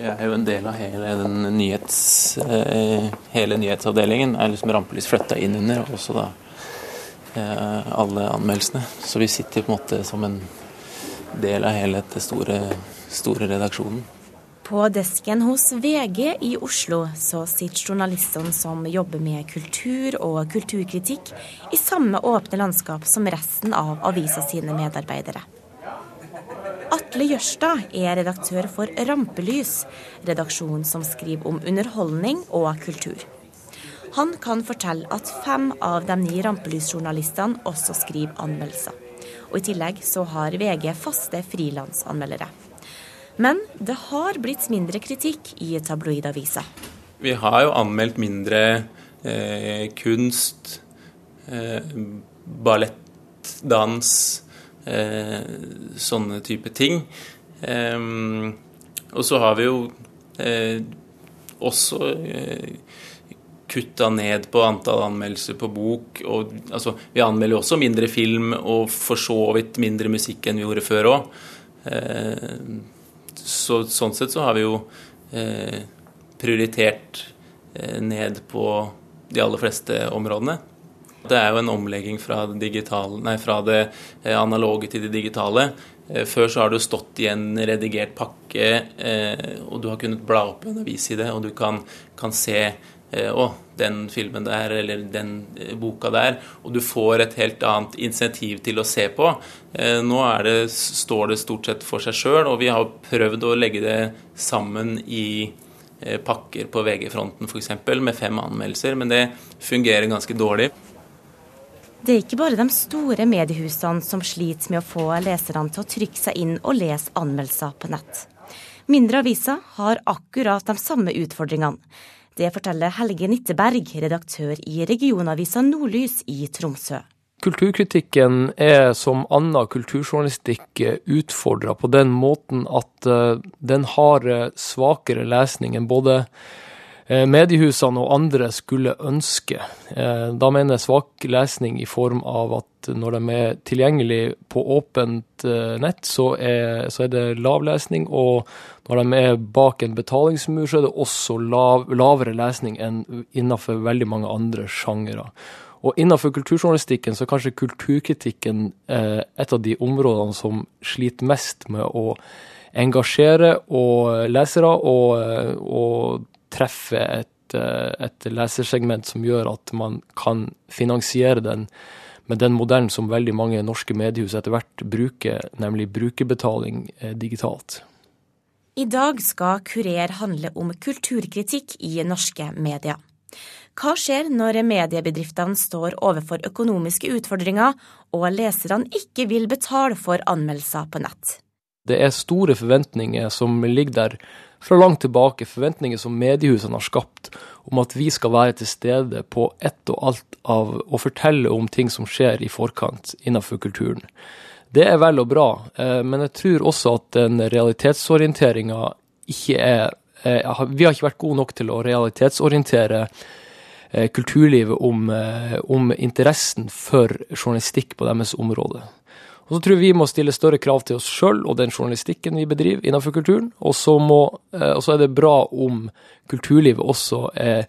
Jeg er jo en del av hele den nyhets, eh, hele nyhetsavdelingen. er liksom Rampelys flytta inn under, og også da eh, alle anmeldelsene. Så vi sitter på en måte som en del av hele dette store, store redaksjonen. På desken hos VG i Oslo så sitter journalistene som jobber med kultur og kulturkritikk, i samme åpne landskap som resten av avisa sine medarbeidere. Atle Jørstad er redaktør for Rampelys, redaksjonen som skriver om underholdning og kultur. Han kan fortelle at fem av de ni Rampelys-journalistene også skriver anmeldelser. Og I tillegg så har VG faste frilansanmeldere. Men det har blitt mindre kritikk i tabloidavisa. Vi har jo anmeldt mindre eh, kunst, eh, ballett, dans, eh, sånne type ting. Eh, og så har vi jo eh, også eh, kutta ned på antall anmeldelser på bok. Og, altså, vi anmelder jo også mindre film og for så vidt mindre musikk enn vi gjorde før òg. Så, sånn sett så har vi jo eh, prioritert eh, ned på de aller fleste områdene. Det er jo en omlegging fra det, digitale, nei, fra det eh, analoge til det digitale. Eh, før så har du stått i en redigert pakke, eh, og du har kunnet bla opp en avis i det, og du kan, kan se å, den filmen der eller den eh, boka der. Og du får et helt annet insentiv til å se på. Eh, nå det, står det stort sett for seg sjøl, og vi har prøvd å legge det sammen i pakker på VG-fronten f.eks. med fem anmeldelser, men det fungerer ganske dårlig. Det er ikke bare de store mediehusene som sliter med å få leserne til å trykke seg inn og lese anmeldelser på nett. Mindre aviser har akkurat de samme utfordringene. Det forteller Helge Nitteberg, redaktør i regionavisa Nordlys i Tromsø. Kulturkritikken er som annen kulturjournalistikk utfordra på den måten at eh, den har eh, svakere lesning enn både mediehusene og andre skulle ønske. Eh, da mener jeg svak lesning i form av at når de er tilgjengelig på åpent eh, nett, så er, så er det lav lesning. Og når de er bak en betalingsmur, så er det også lav, lavere lesning enn innenfor veldig mange andre sjangere. Og innenfor kulturjournalistikken så er kanskje kulturkritikken et av de områdene som sliter mest med å engasjere og lesere og, og treffe et, eh, et lesersegment som gjør at man kan finansiere den med den modellen som veldig mange norske mediehus etter hvert bruker, nemlig brukerbetaling eh, digitalt. I dag skal Kurer handle om kulturkritikk i norske medier. Hva skjer når mediebedriftene står overfor økonomiske utfordringer og leserne ikke vil betale for anmeldelser på nett? Det er store forventninger som ligger der fra langt tilbake, forventninger som mediehusene har skapt om at vi skal være til stede på ett og alt av å fortelle om ting som skjer i forkant innenfor kulturen. Det er vel og bra, eh, men jeg tror også at den realitetsorienteringa ikke er eh, Vi har ikke vært gode nok til å realitetsorientere eh, kulturlivet om, om interessen for journalistikk på deres område. Og så tror jeg vi må stille større krav til oss sjøl og den journalistikken vi bedriver innenfor kulturen. Og så, eh, er det bra om kulturlivet også er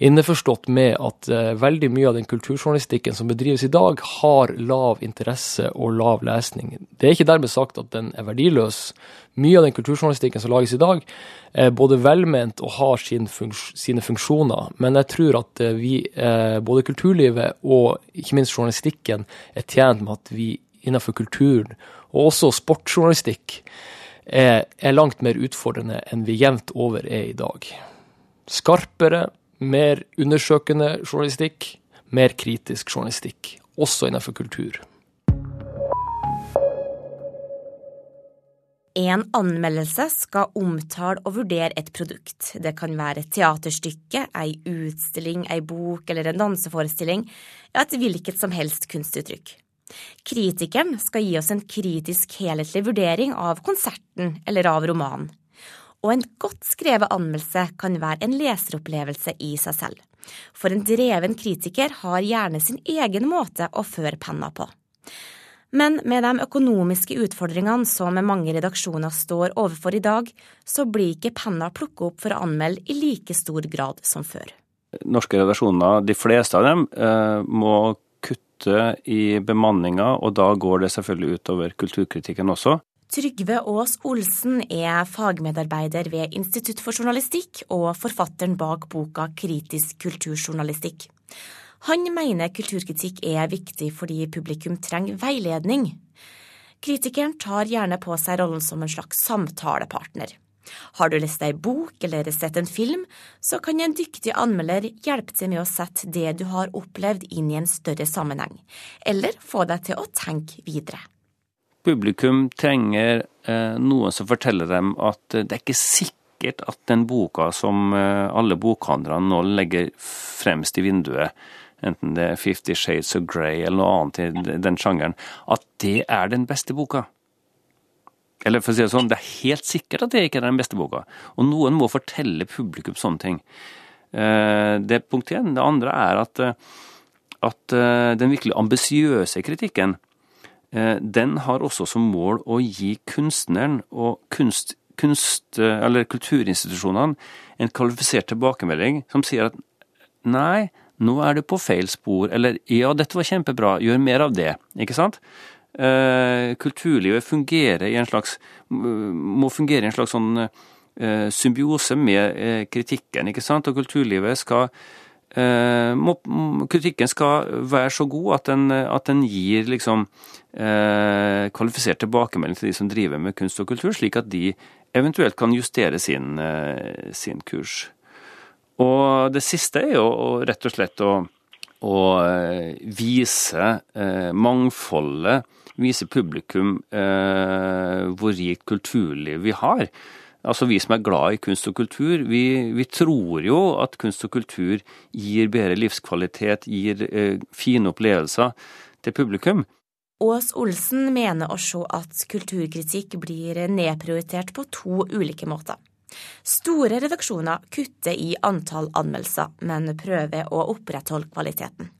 innforstått med at uh, veldig mye av den kulturjournalistikken som bedrives i dag, har lav interesse og lav lesning. Det er ikke dermed sagt at den er verdiløs. Mye av den kulturjournalistikken som lages i dag, er både velment og har sin funks sine funksjoner. Men jeg tror at uh, vi, både kulturlivet og ikke minst journalistikken, er tjent med at vi innenfor kulturen, og også sportsjournalistikk, er, er langt mer utfordrende enn vi jevnt over er i dag. Skarpere, mer undersøkende journalistikk, mer kritisk journalistikk, også innenfor kultur. En anmeldelse skal omtale og vurdere et produkt. Det kan være et teaterstykke, ei utstilling, ei bok eller en danseforestilling, ja, et hvilket som helst kunstuttrykk. Kritikeren skal gi oss en kritisk helhetlig vurdering av konserten eller av romanen. Og en godt skrevet anmeldelse kan være en leseropplevelse i seg selv. For en dreven kritiker har gjerne sin egen måte å føre penna på. Men med de økonomiske utfordringene som mange redaksjoner står overfor i dag, så blir ikke penna plukket opp for å anmelde i like stor grad som før. Norske redaksjoner, de fleste av dem, eh, må kutte i bemanninga, og da går det selvfølgelig utover kulturkritikken også. Trygve Aas Olsen er fagmedarbeider ved Institutt for journalistikk og forfatteren bak boka Kritisk kulturjournalistikk. Han mener kulturkritikk er viktig fordi publikum trenger veiledning. Kritikeren tar gjerne på seg rollen som en slags samtalepartner. Har du lest ei bok eller sett en film, så kan en dyktig anmelder hjelpe til med å sette det du har opplevd inn i en større sammenheng, eller få deg til å tenke videre publikum trenger eh, noen som forteller dem at det er ikke sikkert at den boka som eh, alle bokhandlerne nå legger fremst i vinduet, enten det er Fifty Shades of Grey eller noe annet i den sjangeren, at det er den beste boka. Eller for å si det sånn, det er helt sikkert at det ikke er den beste boka. Og noen må fortelle publikum sånne ting. Eh, det er punkt én. Det andre er at, at den virkelig ambisiøse kritikken Eh, den har også som mål å gi kunstneren og kunst, kunst, eh, eller kulturinstitusjonene en kvalifisert tilbakemelding som sier at nei, nå er du på feil spor, eller ja, dette var kjempebra, gjør mer av det. Ikke sant? Eh, kulturlivet fungerer i en slags, må fungere i en slags sånn symbiose med kritikken, ikke sant? Og kulturlivet skal Eh, må, kritikken skal være så god at den, at den gir liksom eh, kvalifisert tilbakemelding til de som driver med kunst og kultur, slik at de eventuelt kan justere sin, eh, sin kurs. Og det siste er jo rett og slett å, å eh, vise eh, mangfoldet, vise publikum eh, hvor rikt kulturliv vi har. Altså Vi som er glad i kunst og kultur, vi, vi tror jo at kunst og kultur gir bedre livskvalitet, gir eh, fine opplevelser til publikum. Ås Olsen mener også at kulturkritikk blir nedprioritert på to ulike måter. Store redaksjoner kutter i antall anmeldelser, men prøver å opprettholde kvaliteten.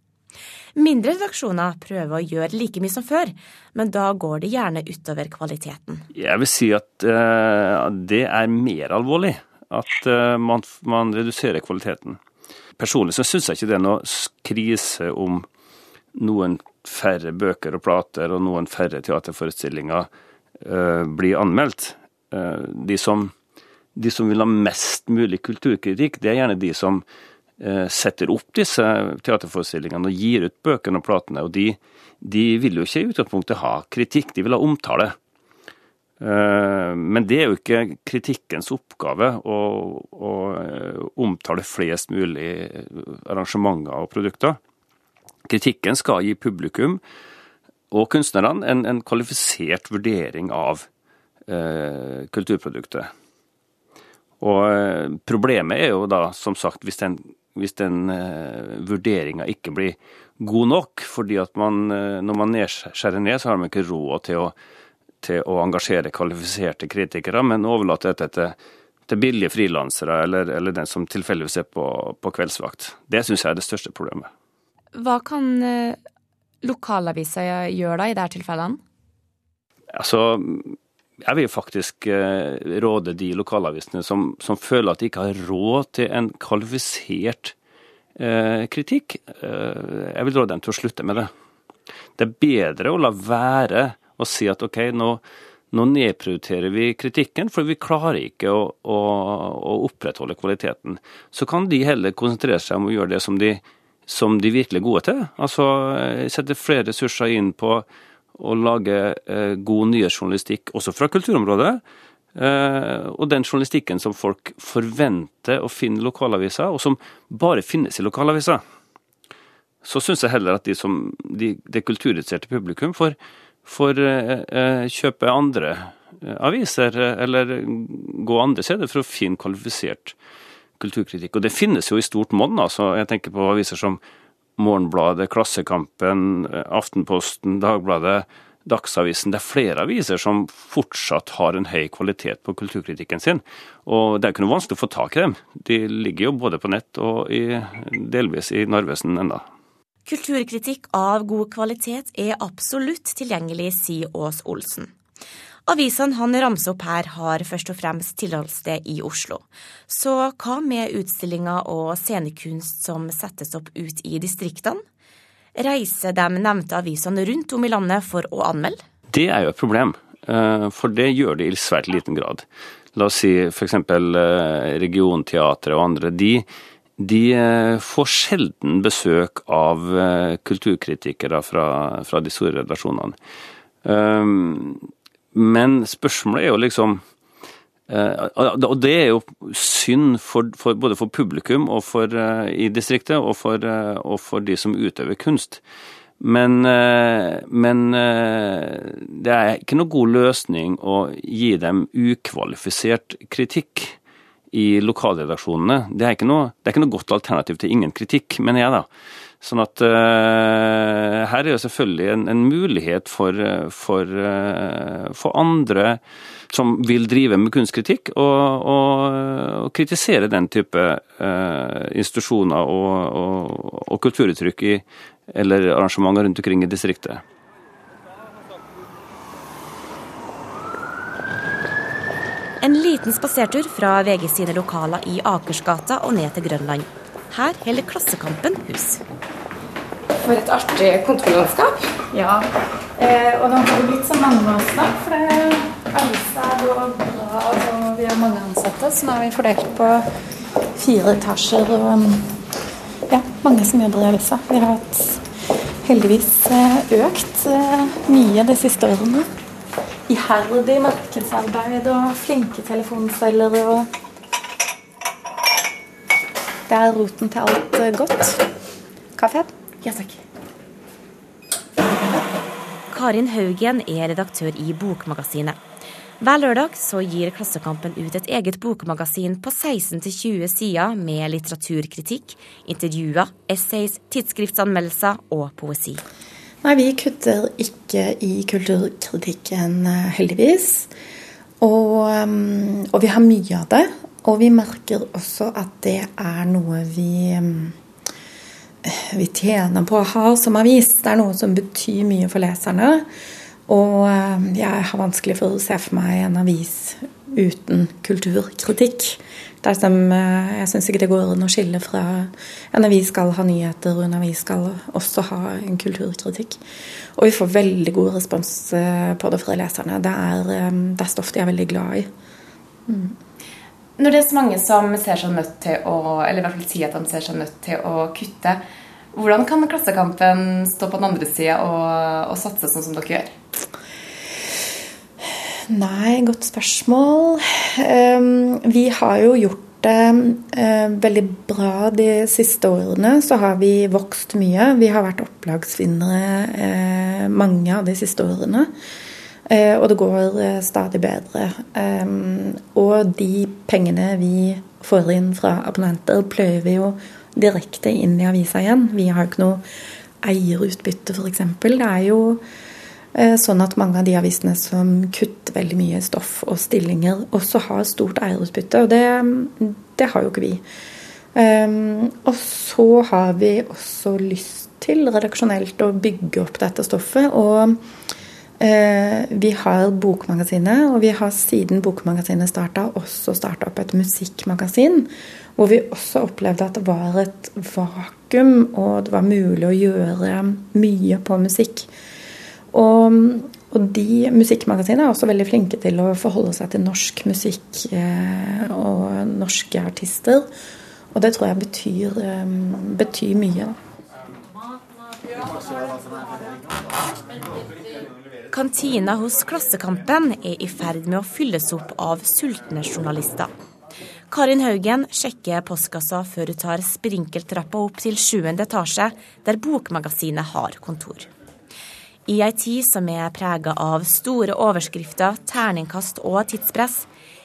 Mindre redaksjoner prøver å gjøre like mye som før, men da går det gjerne utover kvaliteten. Jeg vil si at uh, det er mer alvorlig at uh, man, man, reduserer kvaliteten. Personlig så syns jeg ikke det er noe krise om noen færre bøker og plater og noen færre teaterforestillinger uh, blir anmeldt. De som, de som vil ha mest mulig kulturkritikk, det er gjerne de som Eh, setter opp disse teaterforestillingene og gir ut bøkene og platene. Og de, de vil jo ikke i utgangspunktet ha kritikk, de vil ha omtale. Eh, men det er jo ikke kritikkens oppgave å, å eh, omtale flest mulig arrangementer og produkter. Kritikken skal gi publikum og kunstnerne en, en kvalifisert vurdering av eh, kulturproduktet. Og problemet er jo da, som sagt, hvis den hvis den uh, vurderinga ikke blir god nok. fordi at man, uh, når man nedskjærer ned, så har man ikke råd til å, til å engasjere kvalifiserte kritikere, men overlater dette til, til billige frilansere eller, eller, den som tilfeldigvis er på, på kveldsvakt. Det syns jeg er det største problemet. Hva kan lokalaviser gjøre da i disse tilfellene? Altså, jeg vil faktisk eh, råde de lokalavisene som, som, føler at de ikke har råd til en kvalifisert eh, kritikk, eh, jeg vil råde dem til å slutte med det. Det er bedre å la være å si at OK, nå, nå nedprioriterer vi kritikken, for vi klarer ikke å, å, å, opprettholde kvaliteten. Så kan de heller konsentrere seg om å gjøre det som de, som de virkelig er gode til. Altså eh, sette flere ressurser inn på å lage eh, god nyhetsjournalistikk også fra kulturområdet. Eh, og den journalistikken som folk forventer å finne i lokalaviser, og som bare finnes i lokalaviser. Så syns jeg heller at de som, de, det kulturinteresserte publikum får, får eh, kjøpe andre aviser, eller gå andre steder for å finne kvalifisert kulturkritikk. Og det finnes jo i stort monn. Altså, jeg tenker på aviser som Morgenbladet, Klassekampen, Aftenposten, Dagbladet, Dagsavisen. Det er flere aviser som fortsatt har en høy kvalitet på kulturkritikken sin. Og det er ikke noe vanskelig å få tak i dem. De ligger jo både på nett og i, delvis i Narvesen enda. Kulturkritikk av god kvalitet er absolutt tilgjengelig, sier Ås Olsen. Avisene han ramser opp her, har først og fremst tilholdssted i Oslo. Så hva med utstillinger og scenekunst som settes opp ut i distriktene? Reiser de nevnte avisene rundt om i landet for å anmelde? Det er jo et problem, eh, for det gjør de i svært liten grad. La oss si f.eks. Eh, Regionteatret og andre. De, de eh, får sjelden besøk av kulturkritikere fra, fra de store redaksjonene. Men spørsmålet er jo liksom eh, og det er jo synd for, for, både for publikum og for, uh, i distriktet, og for, uh, og for, de som utøver kunst. Men, men det er ikke noe god løsning å gi dem ukvalifisert kritikk i lokalredaksjonene. Det er ikke noe, det er ikke noe godt alternativ til ingen kritikk, mener jeg da. Sånn at uh, her er jo selvfølgelig en, en mulighet for, for, uh, for, andre som vil drive med kunstkritikk, å kritisere den type uh, institusjoner og, og, og kulturuttrykk i, eller arrangementer rundt omkring i distriktet. En liten spasertur fra VG sine lokaler i Akersgata og ned til Grønland. Her holder Klassekampen hus. For et artig kontorlandskap. Ja. Eh, og nå har det blitt så mange med oss da. For det avisa jo bra, og vi har mange ansatte. Så nå er vi fordelt på fire etasjer og ja, mange som jobber i avisa. Vi har hatt heldigvis eh, økt eh, mye de siste årene. Iherdig markedsarbeid og flinke telefonselgere og det er roten til alt eh, godt. Kaffe? Ja takk. Karin Haugen er redaktør i Bokmagasinet. Hver lørdag så gir Klassekampen ut et eget bokmagasin på 16-20 sider med litteraturkritikk, intervjuer, essays, tidsskriftsanmeldelser og poesi. Nei, vi kutter ikke i kulturkritikken, eh, heldigvis. Og, mm, og vi har mye av det. Og vi merker også at det er noe vi, eh, vi tjener på å ha som avis. Det er noe som betyr mye for leserne. Og eh, jeg har vanskelig for å se for meg en avis uten kulturkritikk. Det Som, eh, jeg syns ikke det går an å skille fra En avis skal ha nyheter, og en avis skal også ha en kulturkritikk. Og vi får veldig god respons på det fra leserne. Det er, det er stoff de er veldig glad i. Mm. Når det er så mange som ser seg nødt til å eller i hvert fall sier at de ser seg nødt til å kutte, hvordan kan Klassekampen stå på den andre sida og, og, satse sånn som dere gjør? Nei, godt spørsmål. Um, vi har jo gjort det uh, veldig bra de siste årene. Så har vi vokst mye. Vi har vært opplagsvinnere uh, mange av de siste årene. Eh, og det går eh, stadig bedre. Og de pengene vi får inn fra abonnenter, pløyer vi jo direkte inn i avisa igjen. Vi har jo ikke noe eierutbytte, f.eks. Det er jo eh, sånn at mange av de avisene som kutter veldig mye stoff og stillinger, også har stort eierutbytte. Og det, det har jo ikke vi. og så har vi også lyst til redaksjonelt å bygge opp dette stoffet. og vi har Bokmagasinet, og vi har siden Bokmagasinet starta, også starta opp et musikkmagasin. Hvor vi også opplevde at det var et vakuum, og det var mulig å gjøre mye på musikk. Og, og de musikkmagasinene er også veldig flinke til å forholde seg til norsk musikk eh, og norske artister. Og det tror jeg betyr, eh, betyr mye. Kantina hos Klassekampen er i ferd med å fylles opp av sultne journalister. Karin Haugen sjekker postkassa før hun tar sprinkeltrappa opp til sjuende etasje, der Bokmagasinet har kontor. I ei tid som er prega av store overskrifter, terningkast og tidspress,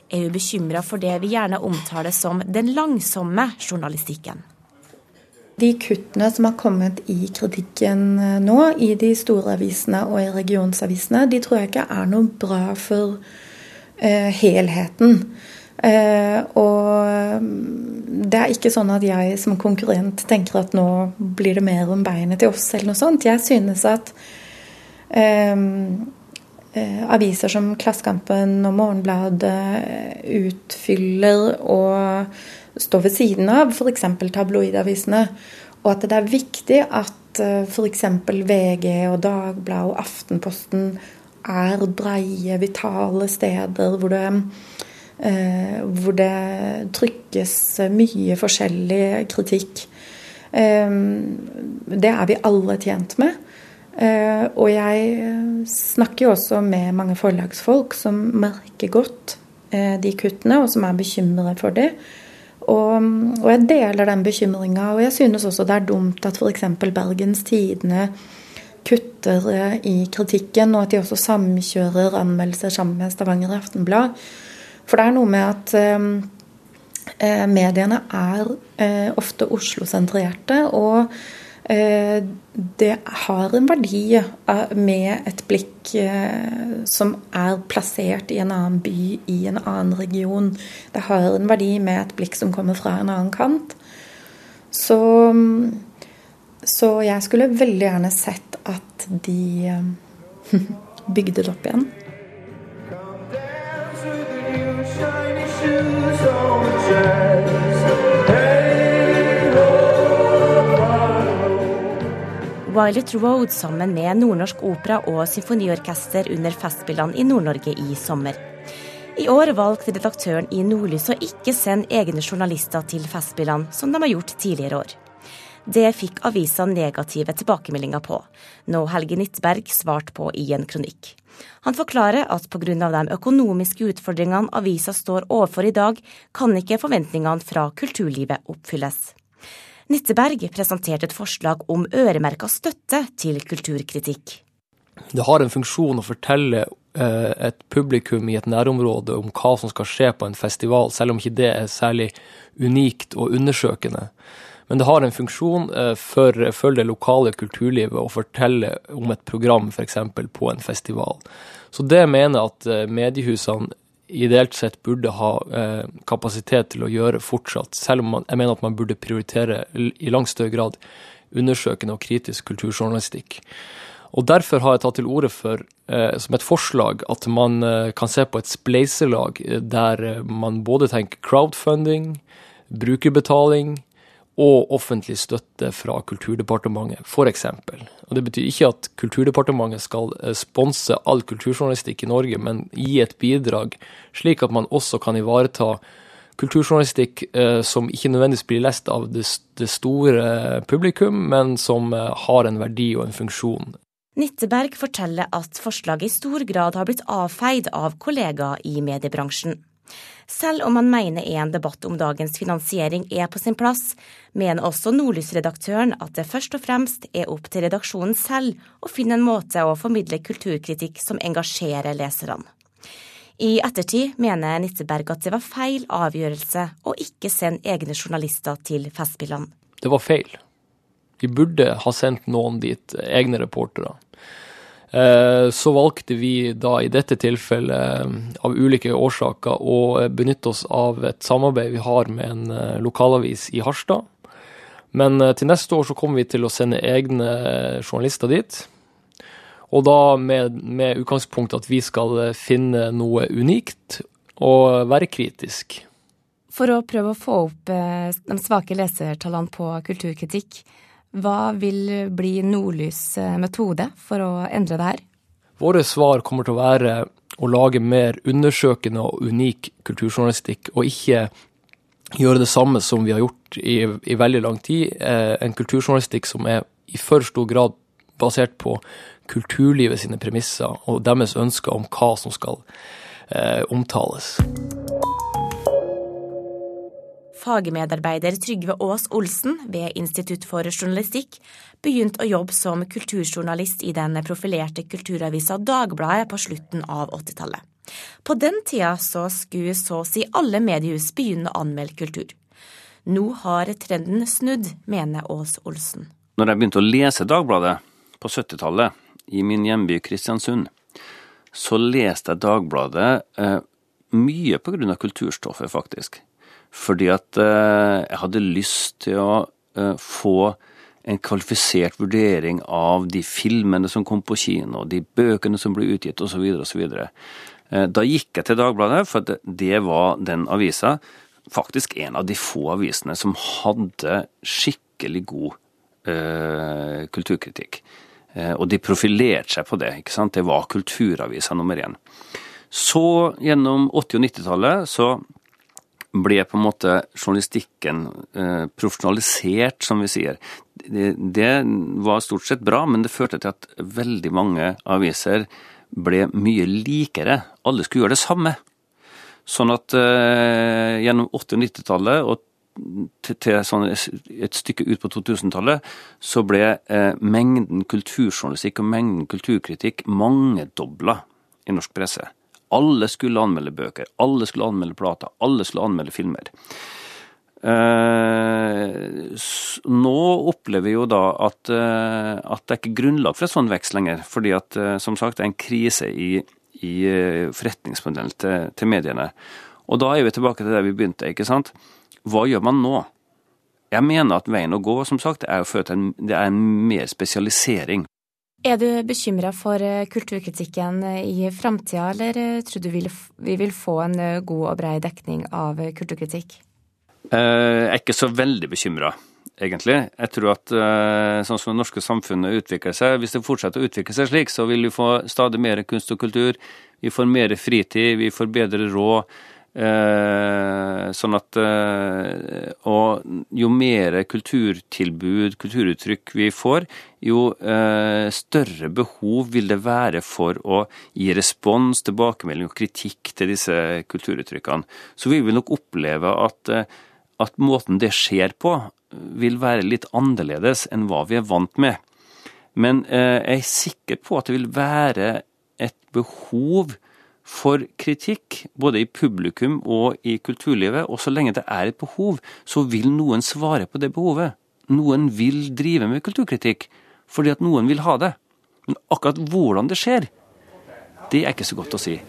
er hun bekymra for det vi gjerne omtaler som den langsomme journalistikken. De kuttene som har kommet i kritikken eh, nå, i de store avisene og i regionsavisene, de tror jeg ikke er noe bra for eh, helheten. Eh, og det er ikke sånn at jeg som konkurrent tenker at nå blir det mer om beinet til oss, eller noe sånt. Jeg synes at eh, eh aviser som Klassekampen og Morgenbladet eh, utfyller og står ved siden av f.eks. tabloidavisene. Og at det er viktig at eh, f.eks. VG og Dagbladet og Aftenposten er breie, vitale steder hvor det Eh, hvor det trykkes mye forskjellig kritikk. Eh, det er vi alle tjent med. Eh, og jeg snakker jo også med mange forlagsfolk som merker godt de kuttene, og som er bekymret for dem. Og, og, jeg deler den bekymringa. Og jeg synes også det er dumt at f.eks. Bergens Tidende kutter i kritikken, og at de også samkjører anmeldelser sammen med Stavanger Aftenblad. For det er noe med at eh, eh, mediene er eh, ofte Oslo-sentrerte. og eh, det har en verdi eh, med et blikk eh, som er plassert i en annen by, i en annen region. Det har en verdi med et blikk som kommer fra en annen kant. Så, så jeg skulle veldig gjerne sett at de bygde det opp igjen. Violet Road sammen med Nordnorsk Opera og symfoniorkester under Festspillene i Nord-Norge i sommer. I år valgte redaktøren i Nordlys å ikke sende egne journalister til Festspillene, som de har gjort tidligere år. Det fikk avisa negative tilbakemeldinger på, noe Helge Nittberg svarte på i en kronikk. Han forklarer at pga. de økonomiske utfordringene avisa står overfor i dag, kan ikke forventningene fra kulturlivet oppfylles. Nitteberg presenterte et forslag om øremerka støtte til kulturkritikk. Det har en funksjon å fortelle eh, et publikum i et nærområde om hva som skal skje på en festival, selv om ikke det er særlig unikt og undersøkende. Men det har en funksjon eh, for, for, det lokale kulturlivet å fortelle om et program f.eks. på en festival. Så det mener jeg at eh, mediehusene ideelt sett burde ha eh, kapasitet til å gjøre fortsatt, selv om man, jeg mener at man burde prioritere i langt større grad undersøkende og kritisk kulturjournalistikk. Og Derfor har jeg tatt til orde for, eh, som et forslag, at man eh, kan se på et spleiselag eh, der eh, man både tenker crowdfunding, brukerbetaling, og offentlig støtte fra Kulturdepartementet, f.eks. Og Det betyr ikke at Kulturdepartementet skal eh, sponse all kulturjournalistikk i Norge, men gi et bidrag, slik at man også kan ivareta kulturjournalistikk eh, som ikke nødvendigvis blir lest av det, store publikum, men som eh, har en verdi og en funksjon. Nitteberg forteller at forslaget i stor grad har blitt avfeid av kollegaer i mediebransjen. Selv om han mener en debatt om dagens finansiering er på sin plass, mener også Nordlys-redaktøren at det først og fremst er opp til redaksjonen selv å finne en måte å formidle kulturkritikk som engasjerer leserne. I ettertid mener Nitteberg at det var feil avgjørelse å ikke sende egne journalister til Festspillene. Det var feil. Vi burde ha sendt noen dit, egne reportere. Eh, så valgte vi da i dette tilfellet, eh, av ulike årsaker, å benytte oss av et samarbeid vi har med en eh, lokalavis i Harstad. Men til neste år så kommer vi til å sende egne journalister dit. Og da med, med utgangspunkt at vi skal finne noe unikt og være kritisk. For å prøve å få opp de svake lesertallene på kulturkritikk, hva vil bli Nordlys eh, metode for å endre det her? Våre svar kommer til å være å lage mer undersøkende og unik kulturjournalistikk, og ikke gjøre det samme som vi har gjort i, i veldig lang tid. Eh, en kulturjournalistikk som er i for stor grad basert på kulturlivet sine premisser og deres ønsker om hva som skal eh, omtales. Fagmedarbeider Trygve Aas Olsen ved Institutt for journalistikk begynte å jobbe som kulturjournalist i den profilerte kulturavisa Dagbladet på slutten av 80-tallet. På den tida så skulle så å si alle mediehus begynne å anmelde kultur. Nå har trenden snudd, mener Ås Olsen. Når jeg begynte å lese Dagbladet på 70-tallet, i min hjemby Kristiansund, så leste jeg Dagbladet eh, mye av kulturstoffet, faktisk. Fordi at eh, jeg hadde lyst til å eh, få en kvalifisert vurdering av de filmene som kom på kino, de bøkene som ble utgitt osv. osv. Eh, da gikk jeg til Dagbladet, for det var den avisa, faktisk en av de få avisene som hadde skikkelig god eh, kulturkritikk. Eh, og de profilerte seg på det. ikke sant? Det var kulturavisa nummer én. Så gjennom 80- og 90-tallet så ble på en måte journalistikken eh, profesjonalisert, som vi sier. Det, var stort sett bra, men det førte til at veldig mange aviser ble mye likere. Alle skulle gjøre det samme. Sånn at uh, gjennom 80- og 90-tallet og til, sånn et stykke ut på 2000-tallet, så ble uh, mengden kulturjournalistikk og mengden kulturkritikk mangedobla i norsk presse. Alle skulle anmelde bøker, alle skulle anmelde plater, alle skulle anmelde filmer. Eh, nå opplever vi jo da at, uh, at det er ikke grunnlag for en sånn vekst lenger. Fordi at uh, som sagt det er en krise i, i forretningsmodellen til, til, mediene. Og da er vi tilbake til der vi begynte. ikke sant? Hva gjør man nå? Jeg mener at veien å gå som sagt, er å føre til en, det er en mer spesialisering. Er du bekymra for kulturkritikken i framtida, eller tror du vi vil få en god og brei dekning av kulturkritikk? Jeg er ikke så veldig bekymra, egentlig. Jeg tror at sånn som det norske samfunnet utvikler seg, hvis det fortsetter å utvikle seg slik, så vil vi få stadig mer kunst og kultur. Vi får mer fritid, vi får bedre råd. Eh, sånn at eh, Og jo mer kulturtilbud, kulturuttrykk vi får, jo eh, større behov vil det være for å gi respons, tilbakemelding og kritikk til disse kulturuttrykkene. Så vi vil nok oppleve at, at måten det skjer på, vil være litt annerledes enn hva vi er vant med. Men jeg er sikker på at det vil være et behov for kritikk, både i publikum og i kulturlivet. Og så lenge det er et behov, så vil noen svare på det behovet. Noen vil drive med kulturkritikk fordi at noen vil ha det. Men akkurat hvordan det skjer, det er ikke så godt å si.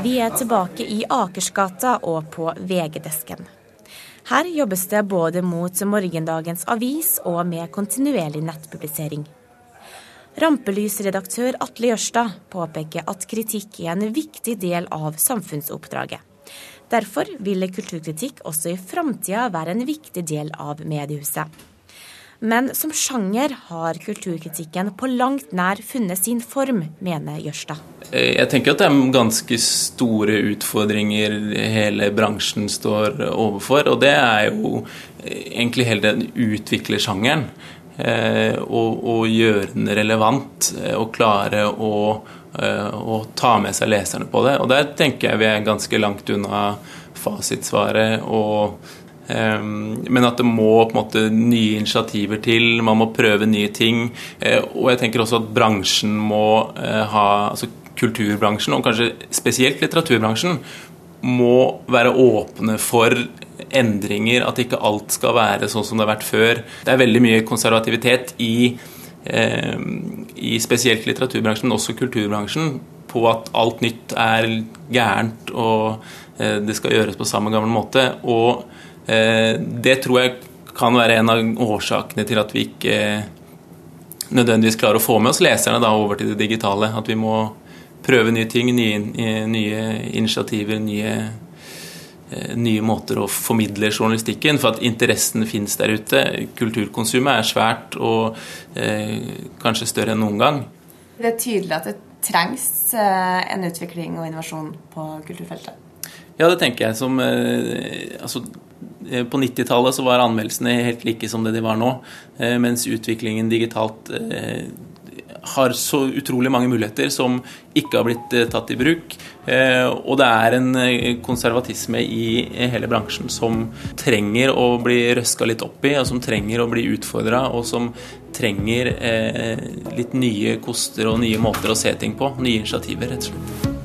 Vi er tilbake i Akersgata og på VG-desken. Her jobbes det både mot morgendagens avis og med kontinuerlig nettpublisering. Rampelysredaktør Atle Jørstad påpeker at kritikk er en viktig del av samfunnsoppdraget. Derfor vil kulturkritikk også i framtida være en viktig del av mediehuset. Men som sjanger har kulturkritikken på langt nær funnet sin form, mener Jørstad. Jeg tenker at det er ganske store utfordringer hele bransjen står overfor. Og det er jo egentlig hele den utviklersjangeren. Eh, og, og, gjøre den relevant eh, og klare å, eh, å, ta med seg leserne på det. Og der tenker jeg vi er ganske langt unna fasitsvaret. og men at det må på en måte nye initiativer til, man må prøve nye ting. Og jeg tenker også at bransjen må ha altså Kulturbransjen, og kanskje spesielt litteraturbransjen, må være åpne for endringer, at ikke alt skal være sånn som det har vært før. Det er veldig mye konservativitet i, eh, i spesielt litteraturbransjen, men også kulturbransjen, på at alt nytt er gærent og eh, det skal gjøres på samme gamle måte. Og eh, det tror jeg kan være en av årsakene til at vi ikke nødvendigvis klarer å få med oss leserne da over til det digitale. At vi må prøve nye ting, nye, nye initiativer, nye Eh, nye måter å formidle journalistikken, for at interessen finnes der ute. Kulturkonsumet er svært og eh, kanskje større enn noen gang. Det er tydelig at det trengs eh, en utvikling og innovasjon på kulturfeltet. Ja, det tenker jeg. Som, eh, altså, eh, på 90-tallet var anmeldelsene helt like som det de var nå, eh, mens utviklingen digitalt har så utrolig mange muligheter som ikke har blitt eh, tatt i bruk. Eh, og det er en eh, konservatisme i hele bransjen som trenger å bli røska litt opp i, og som trenger å bli utfordra, og som trenger litt nye koster og nye måter å se ting på. Nye initiativer, rett og slett.